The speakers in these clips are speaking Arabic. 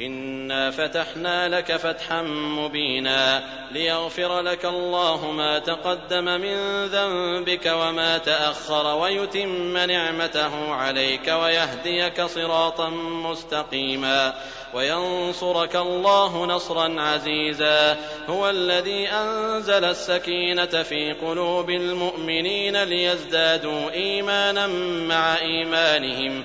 إنا فتحنا لك فتحا مبينا ليغفر لك الله ما تقدم من ذنبك وما تأخر ويتم نعمته عليك ويهديك صراطا مستقيما وينصرك الله نصرا عزيزا هو الذي أنزل السكينة في قلوب المؤمنين ليزدادوا إيمانا مع إيمانهم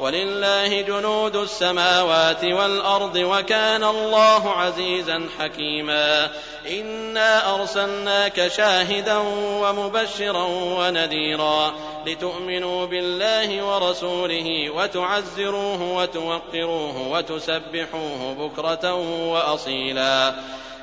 ولله جنود السماوات والأرض وكان الله عزيزا حكيما. إنا أرسلناك شاهدا ومبشرا ونذيرا لتؤمنوا بالله ورسوله وتعزروه وتوقروه وتسبحوه بكرة وأصيلا.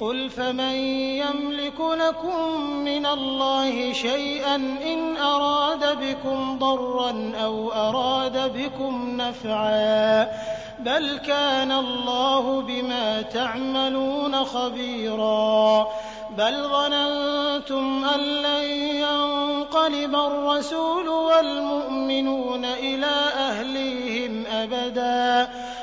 قل فمن يملك لكم من الله شيئا إن أراد بكم ضرا أو أراد بكم نفعا بل كان الله بما تعملون خبيرا بل ظننتم أن لن ينقلب الرسول والمؤمنون إلى أهليهم أبدا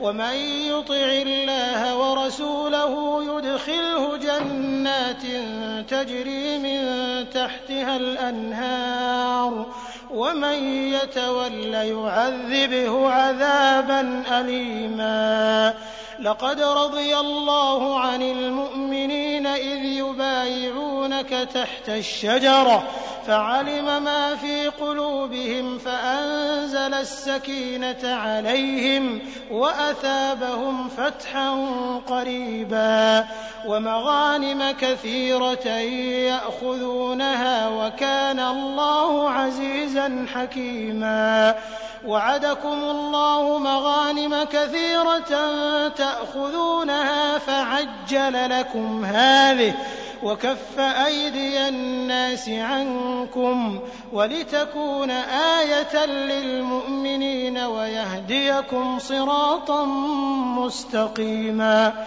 ومن يطع الله ورسوله يدخله جنات تجري من تحتها الأنهار ومن يتول يعذبه عذابا أليما. لقد رضي الله عن المؤمنين إذ يبايعونك تحت الشجرة فعلم ما في قلوبهم فأ فأنزل السكينة عليهم وأثابهم فتحا قريبا ومغانم كثيرة يأخذونها وكان الله عزيزا حكيما وعدكم الله مغانم كثيرة تأخذونها فعجل لكم هذه وكف أيدي الناس عنكم ولتكون آية للمؤمنين ويهديكم صراطا مستقيما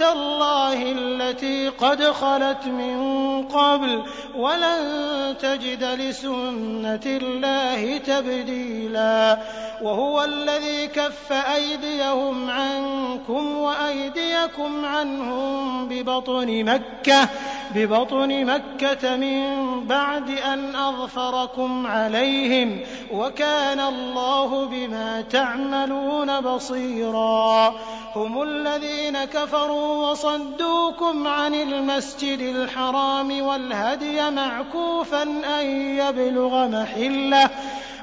الله التي قد خلت من قبل ولن تجد لسنة الله تبديلا وهو الذي كف أيديهم عنكم وأيديكم عنهم ببطن مكة ببطن مكة من بعد أن أظفركم عليهم وكان الله بما تعملون بصيرا. هم الذين كفروا وصدوكم عن المسجد الحرام والهدي معكوفا أن يبلغ محلة.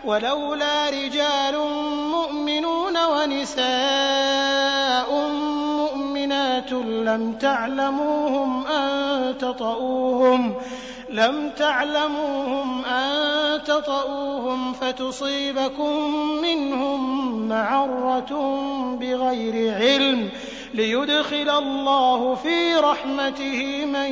ولولا رجال مؤمنون ونساء مؤمنات لم تعلموهم أن تطؤوهم لم تعلموهم أن تطؤوهم فتصيبكم منهم معرة بغير علم ليدخل الله في رحمته من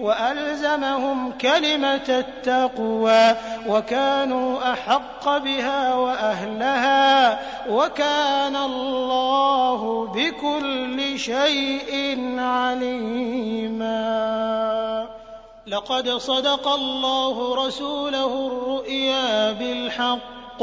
وألزمهم كلمة التقوى وكانوا أحق بها وأهلها وكان الله بكل شيء عليما. لقد صدق الله رسوله الرؤيا بالحق.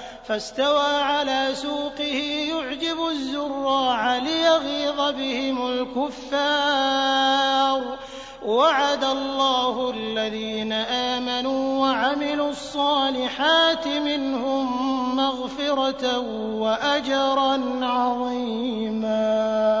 فاستوى على سوقه يعجب الزراع ليغيظ بهم الكفار. وعد الله الذين آمنوا وعملوا الصالحات منهم مغفرة وأجرا عظيما.